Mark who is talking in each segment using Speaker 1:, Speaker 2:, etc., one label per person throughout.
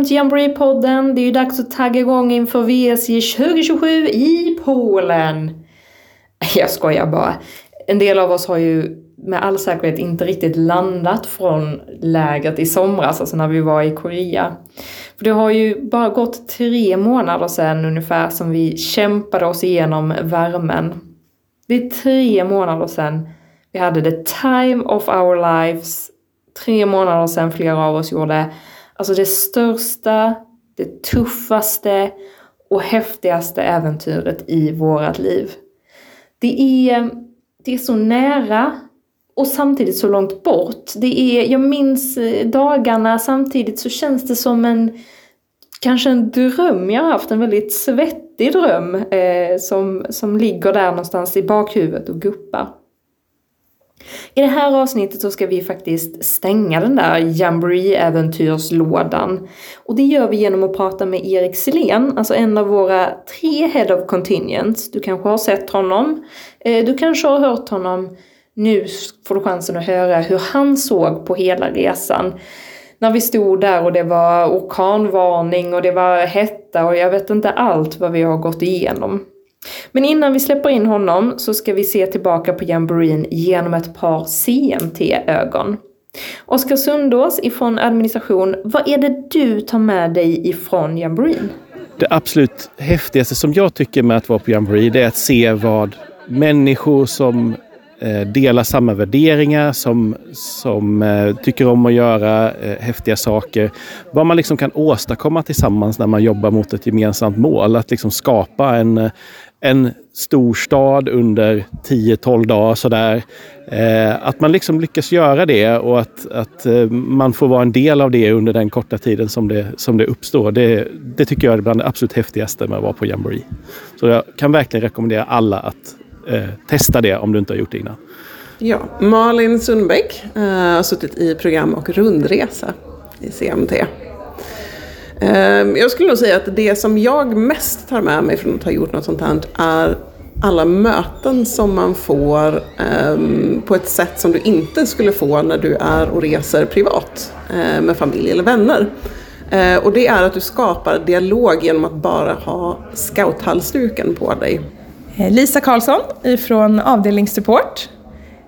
Speaker 1: glömt Jamboree-podden. Det är ju dags att tagga igång inför VSJ 2027 i Polen. Jag skojar bara. En del av oss har ju med all säkerhet inte riktigt landat från lägret i somras, alltså när vi var i Korea. För det har ju bara gått tre månader sedan ungefär som vi kämpade oss igenom värmen. Det är tre månader sedan vi hade the time of our lives. Tre månader sedan flera av oss gjorde alltså det största, det tuffaste och häftigaste äventyret i vårat liv. Det är, det är så nära och samtidigt så långt bort. Det är, jag minns eh, dagarna samtidigt så känns det som en kanske en dröm jag har haft, en väldigt svettig dröm eh, som, som ligger där någonstans i bakhuvudet och guppar. I det här avsnittet så ska vi faktiskt stänga den där Jamboree-äventyrslådan. Och det gör vi genom att prata med Erik Selén, alltså en av våra tre Head of Contingents. Du kanske har sett honom, eh, du kanske har hört honom. Nu får du chansen att höra hur han såg på hela resan när vi stod där och det var orkanvarning och det var hetta och jag vet inte allt vad vi har gått igenom. Men innan vi släpper in honom så ska vi se tillbaka på jamboreen genom ett par CMT-ögon. Oskar Sundås ifrån administration, vad är det du tar med dig ifrån jamboreen?
Speaker 2: Det absolut häftigaste som jag tycker med att vara på jamboree det är att se vad människor som eh, delar samma värderingar, som, som eh, tycker om att göra eh, häftiga saker. Vad man liksom kan åstadkomma tillsammans när man jobbar mot ett gemensamt mål. Att liksom skapa en, en stor stad under 10-12 dagar sådär. Eh, att man liksom lyckas göra det och att, att eh, man får vara en del av det under den korta tiden som det, som det uppstår. Det, det tycker jag är bland det absolut häftigaste med att vara på Jamboree. Så jag kan verkligen rekommendera alla att eh, testa det om du inte har gjort det innan.
Speaker 3: Ja, Malin Sundbäck eh, har suttit i program och rundresa i CMT. Ehm, jag skulle nog säga att det som jag mest tar med mig från att ha gjort något sånt här är alla möten som man får ehm, på ett sätt som du inte skulle få när du är och reser privat eh, med familj eller vänner. Eh, och det är att du skapar dialog genom att bara ha scouthalsduken på dig.
Speaker 4: Eh, Lisa Karlsson ifrån avdelningssupport.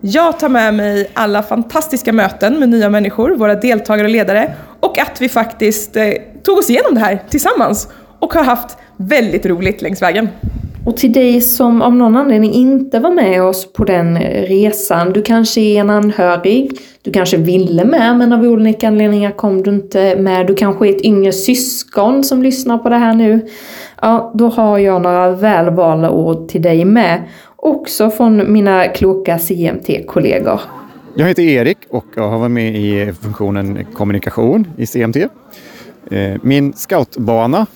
Speaker 4: Jag tar med mig alla fantastiska möten med nya människor, våra deltagare och ledare och att vi faktiskt eh, tog oss igenom det här tillsammans och har haft väldigt roligt längs vägen.
Speaker 1: Och till dig som av någon anledning inte var med oss på den eh, resan, du kanske är en anhörig, du kanske ville med men av olika anledningar kom du inte med, du kanske är ett yngre syskon som lyssnar på det här nu. Ja, då har jag några välvalda ord till dig med, också från mina kloka CMT-kollegor.
Speaker 5: Jag heter Erik och jag har varit med i funktionen kommunikation i CMT. Eh, min scoutbana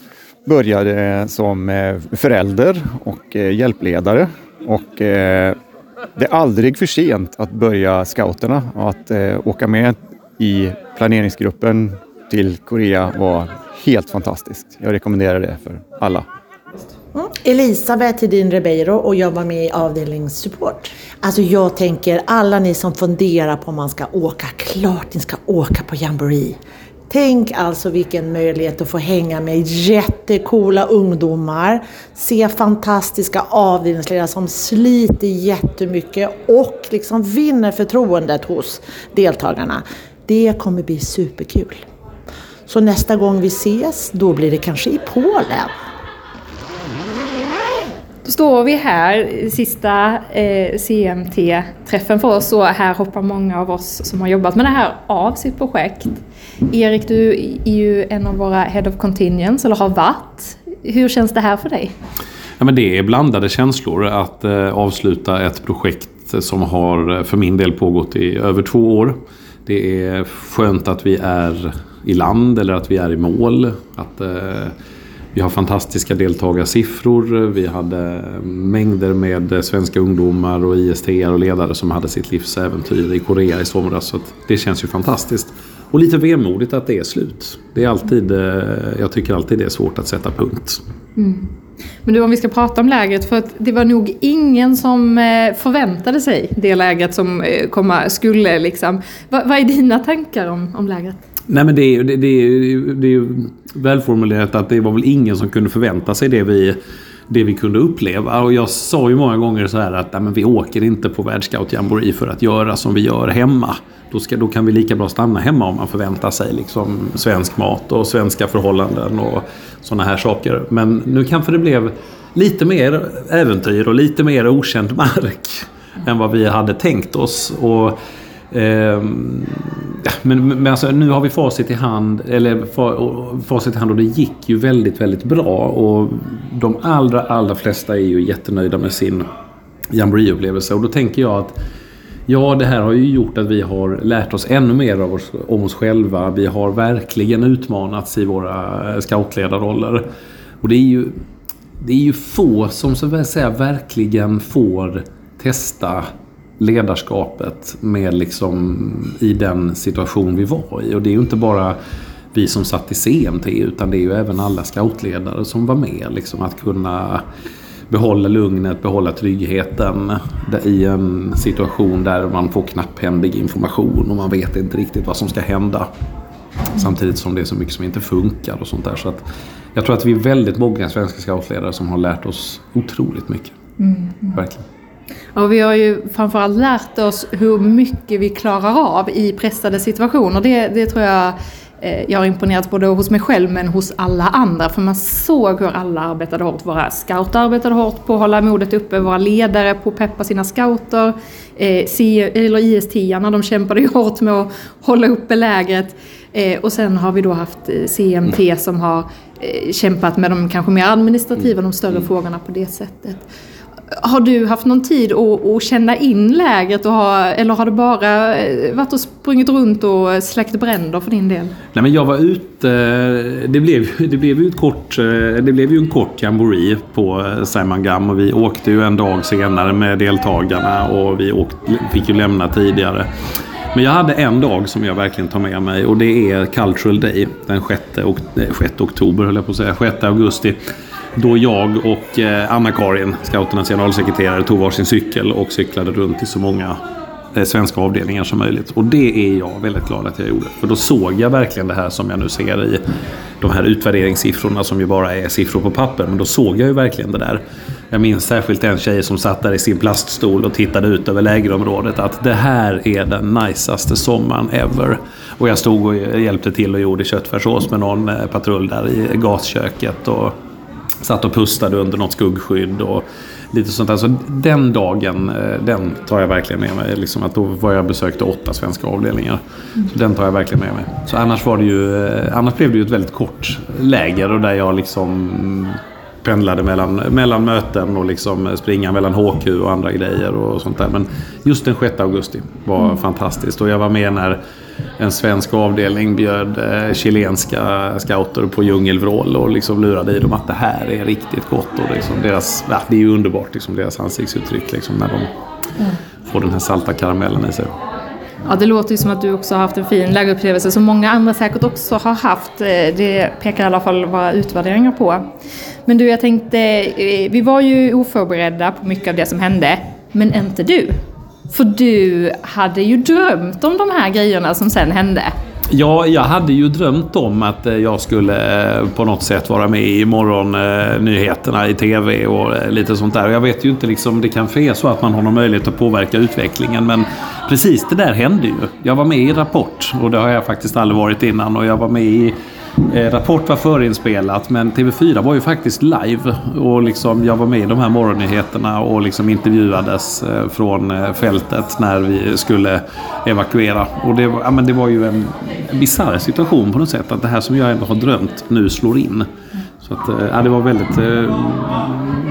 Speaker 5: började som eh, förälder och eh, hjälpledare. Och det är aldrig för sent att börja scouterna och att åka med i planeringsgruppen till Korea var helt fantastiskt. Jag rekommenderar det för alla.
Speaker 6: Mm. Elisabeth Hedin Ribeiro och jag var med i avdelningssupport. Alltså jag tänker alla ni som funderar på om man ska åka, klart ni ska åka på Jamboree. Tänk alltså vilken möjlighet att få hänga med jättekola ungdomar, se fantastiska avdelningsledare som sliter jättemycket och liksom vinner förtroendet hos deltagarna. Det kommer bli superkul. Så nästa gång vi ses, då blir det kanske i Polen.
Speaker 1: Då står vi här, sista eh, CMT-träffen för oss och här hoppar många av oss som har jobbat med det här av sitt projekt. Erik, du är ju en av våra Head of Contingents, eller har varit. Hur känns det här för dig?
Speaker 7: Ja, men det är blandade känslor att eh, avsluta ett projekt som har eh, för min del pågått i över två år. Det är skönt att vi är i land eller att vi är i mål. Att, eh, vi har fantastiska deltagarsiffror. Vi hade mängder med svenska ungdomar och IST och ledare som hade sitt livsäventyr i Korea i somras. Så det känns ju fantastiskt. Och lite vemodigt att det är slut. Det är alltid, eh, jag tycker alltid det är svårt att sätta punkt.
Speaker 1: Mm. Men du, om vi ska prata om lägret, för att det var nog ingen som eh, förväntade sig det lägret som eh, komma skulle. Liksom. Vad, vad är dina tankar om, om lägret?
Speaker 7: Nej men det är, det, det, är, det är ju välformulerat att det var väl ingen som kunde förvänta sig det vi, det vi kunde uppleva. Och jag sa ju många gånger så här att nej, men vi åker inte på världsscout jamboree för att göra som vi gör hemma. Då, ska, då kan vi lika bra stanna hemma om man förväntar sig liksom svensk mat och svenska förhållanden och sådana här saker. Men nu kanske det blev lite mer äventyr och lite mer okänd mark än vad vi hade tänkt oss. Och eh, ja, men, men alltså, nu har vi facit i hand, eller facit i hand och det gick ju väldigt, väldigt bra. Och de allra, allra flesta är ju jättenöjda med sin jamboree-upplevelse. Och då tänker jag att Ja, det här har ju gjort att vi har lärt oss ännu mer av oss, om oss själva. Vi har verkligen utmanats i våra eh, scoutledarroller. Och det är ju, det är ju få som så att säga verkligen får testa ledarskapet med liksom i den situation vi var i. Och det är ju inte bara vi som satt i CMT utan det är ju även alla scoutledare som var med. Liksom att kunna behålla lugnet, behålla tryggheten i en situation där man får knapphändig information och man vet inte riktigt vad som ska hända. Samtidigt som det är så mycket som inte funkar och sånt där. Så att jag tror att vi är väldigt många svenska scoutledare som har lärt oss otroligt mycket. Mm. Verkligen.
Speaker 1: Och vi har ju framförallt lärt oss hur mycket vi klarar av i pressade situationer. Det, det tror jag eh, jag har imponerats både hos mig själv men hos alla andra. För man såg hur alla arbetade hårt. Våra scouter arbetade hårt på att hålla modet uppe. Våra ledare på att peppa sina scouter. Eh, IS-10 de kämpade ju hårt med att hålla uppe lägret. Eh, och sen har vi då haft CMT som har kämpat med de kanske mer administrativa, de större frågorna på det sättet. Har du haft någon tid att, att känna in lägret och ha, eller har du bara eh, varit och sprungit runt och släckt bränder för din del?
Speaker 7: Nej men jag var ute, det blev, det blev ju ett kort, eh, det blev ju en kort jamboree på eh, och vi åkte ju en dag senare med deltagarna och vi åkt, fick ju lämna tidigare. Men jag hade en dag som jag verkligen tar med mig och det är Cultural Day den 6, 6 eh, oktober, höll jag på att säga, 6 augusti. Då jag och eh, Anna-Karin, scouternas generalsekreterare, tog varsin cykel och cyklade runt i så många eh, svenska avdelningar som möjligt. Och det är jag väldigt glad att jag gjorde. För då såg jag verkligen det här som jag nu ser i de här utvärderingssiffrorna som ju bara är siffror på papper. Men då såg jag ju verkligen det där. Jag minns särskilt en tjej som satt där i sin plaststol och tittade ut över lägerområdet. Att det här är den najsaste sommaren ever. Och jag stod och hjälpte till och gjorde köttfärssås med någon eh, patrull där i gasköket. Och Satt och pustade under något skuggskydd och lite sånt där. Så den dagen, eh, den tar jag verkligen med mig. Liksom att då var jag besökte åtta svenska avdelningar. Så den tar jag verkligen med mig. Så annars, var det ju, eh, annars blev det ju ett väldigt kort läger och där jag liksom pendlade mellan, mellan möten och liksom springa mellan HQ och andra grejer och sånt där. Men just den 6 augusti var mm. fantastiskt och jag var med när en svensk avdelning bjöd eh, chilenska scouter på djungelvrål och liksom lurade i dem att det här är riktigt gott. Och liksom deras, ja, det är ju underbart, liksom deras ansiktsuttryck liksom, när de mm. får den här salta karamellen i sig.
Speaker 1: Ja, det låter ju som att du också har haft en fin lägerupplevelse som många andra säkert också har haft. Eh, det pekar i alla fall våra utvärderingar på. Men du, jag tänkte, eh, vi var ju oförberedda på mycket av det som hände, men inte du. För du hade ju drömt om de här grejerna som sen hände.
Speaker 7: Ja, jag hade ju drömt om att eh, jag skulle eh, på något sätt vara med i morgonnyheterna eh, i TV och lite sånt där. Jag vet ju inte, liksom, det kanske är så att man har någon möjlighet att påverka utvecklingen. Men precis det där hände ju. Jag var med i Rapport och det har jag faktiskt aldrig varit innan. Och jag var med i Eh, Rapport var förinspelat men TV4 var ju faktiskt live. Och liksom, jag var med i de här morgonnyheterna och liksom intervjuades eh, från eh, fältet när vi skulle evakuera. Och det, ja, men det var ju en bisarr situation på något sätt. Att det här som jag ändå har drömt nu slår in. Så att, ja, det var väldigt...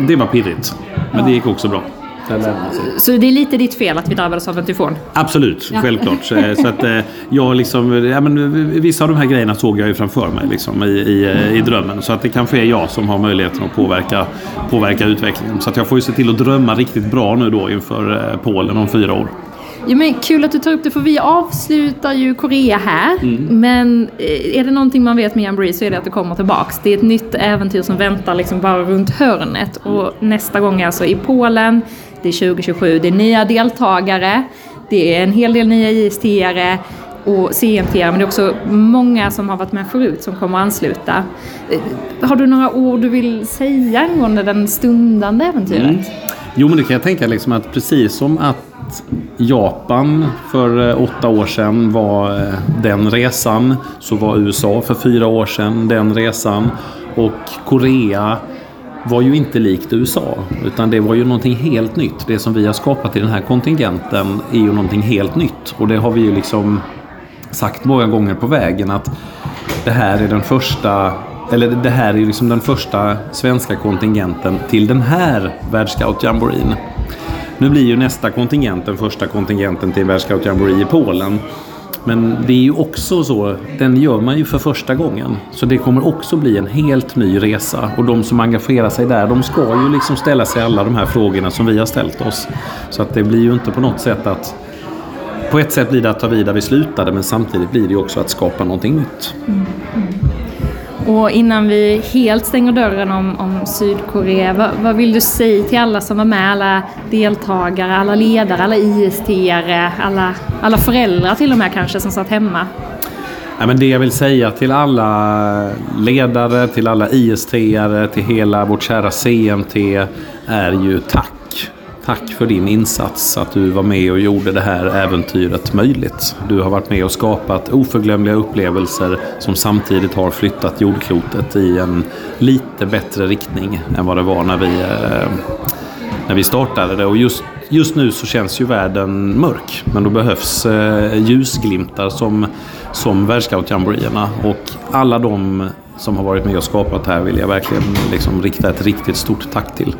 Speaker 7: Det var pirrigt. Men det gick också bra.
Speaker 1: Så det är lite ditt fel att vi drabbades av en tyfon?
Speaker 7: Absolut, ja. självklart. Så att, eh, jag liksom, ja, men, vissa av de här grejerna såg jag ju framför mig liksom, i, i, eh, i drömmen. Så att det kanske är jag som har möjligheten att påverka, påverka utvecklingen. Så att jag får ju se till att drömma riktigt bra nu då inför eh, Polen om fyra år.
Speaker 1: Ja, men kul att du tar upp det för vi avslutar ju Korea här. Mm. Men är det någonting man vet med Jamboree så är det att det kommer tillbaks. Det är ett nytt äventyr som väntar liksom bara runt hörnet. Och nästa gång är alltså i Polen det är 2027, det är nya deltagare, det är en hel del nya IST-are, och CMT, men det är också många som har varit med förut som kommer att ansluta. Eh, har du några ord du vill säga angående den stundande äventyret?
Speaker 7: Mm. Jo, men det kan jag tänka liksom att precis som att Japan för eh, åtta år sedan var eh, den resan så var USA för fyra år sedan den resan och Korea var ju inte likt USA utan det var ju någonting helt nytt. Det som vi har skapat i den här kontingenten är ju någonting helt nytt och det har vi ju liksom sagt många gånger på vägen att det här är den första eller det här är ju liksom den första svenska kontingenten till den här världsscout-jamboreen. Nu blir ju nästa kontingent den första kontingenten till världsscout-jamboree i Polen. Men det är ju också så, den gör man ju för första gången. Så det kommer också bli en helt ny resa. Och de som engagerar sig där, de ska ju liksom ställa sig alla de här frågorna som vi har ställt oss. Så att det blir ju inte på något sätt att... På ett sätt blir det att ta vid där vi slutade, men samtidigt blir det ju också att skapa någonting nytt. Mm, mm.
Speaker 1: Och innan vi helt stänger dörren om, om Sydkorea, vad, vad vill du säga till alla som var med, alla deltagare, alla ledare, alla IST-are, alla, alla föräldrar till och med kanske som satt hemma?
Speaker 7: Ja, men det jag vill säga till alla ledare, till alla IST-are, till hela vårt kära CMT är ju tack. Tack för din insats, att du var med och gjorde det här äventyret möjligt. Du har varit med och skapat oförglömliga upplevelser som samtidigt har flyttat jordklotet i en lite bättre riktning än vad det var när vi, eh, när vi startade det. Och just, just nu så känns ju världen mörk, men då behövs eh, ljusglimtar som, som världscoutjamboreerna. Och alla de som har varit med och skapat det här vill jag verkligen liksom rikta ett riktigt stort tack till.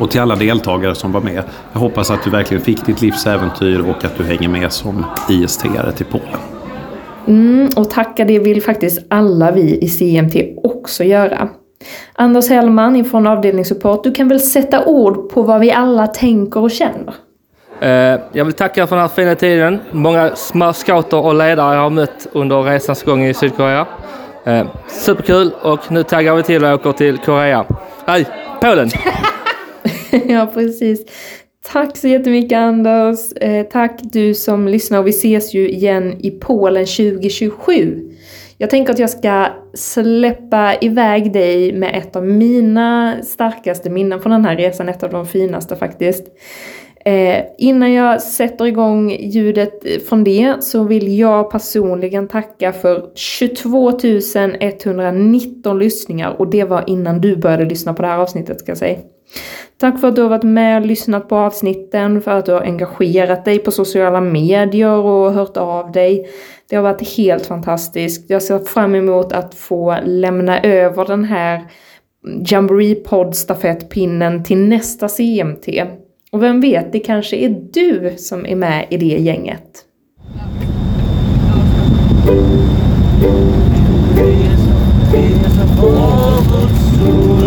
Speaker 7: Och till alla deltagare som var med. Jag hoppas att du verkligen fick ditt livs äventyr och att du hänger med som IST-are till Polen.
Speaker 1: Mm, och tacka det vill faktiskt alla vi i CMT också göra. Anders Hellman från avdelningssupport, du kan väl sätta ord på vad vi alla tänker och känner?
Speaker 8: Eh, Jag vill tacka för den här fina tiden. Många små scouter och ledare jag har mött under resans gång i Sydkorea. Eh, Superkul och nu taggar vi till och åker till Korea. Nej, Polen!
Speaker 1: ja, precis. Tack så jättemycket Anders. Eh, tack du som lyssnar och vi ses ju igen i Polen 2027. Jag tänker att jag ska släppa iväg dig med ett av mina starkaste minnen från den här resan, ett av de finaste faktiskt. Eh, innan jag sätter igång ljudet från det så vill jag personligen tacka för 22 119 lyssningar och det var innan du började lyssna på det här avsnittet ska jag säga. Tack för att du har varit med och lyssnat på avsnitten, för att du har engagerat dig på sociala medier och hört av dig. Det har varit helt fantastiskt. Jag ser fram emot att få lämna över den här Jamboree podd stafettpinnen till nästa CMT. Och vem vet, det kanske är du som är med i det gänget.
Speaker 9: Alla gränser har för evigt suddats ut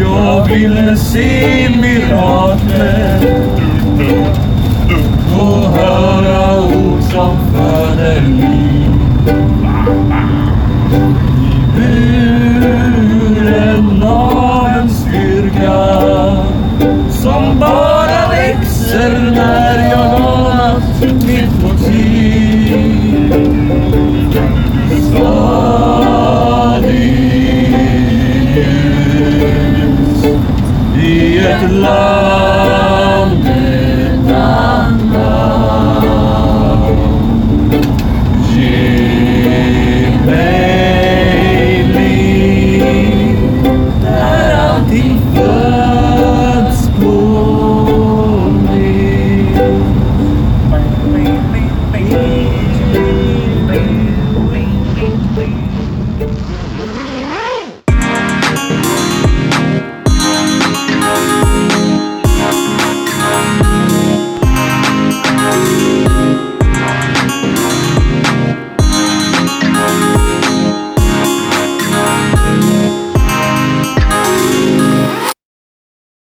Speaker 9: jag vill se miraklet i ett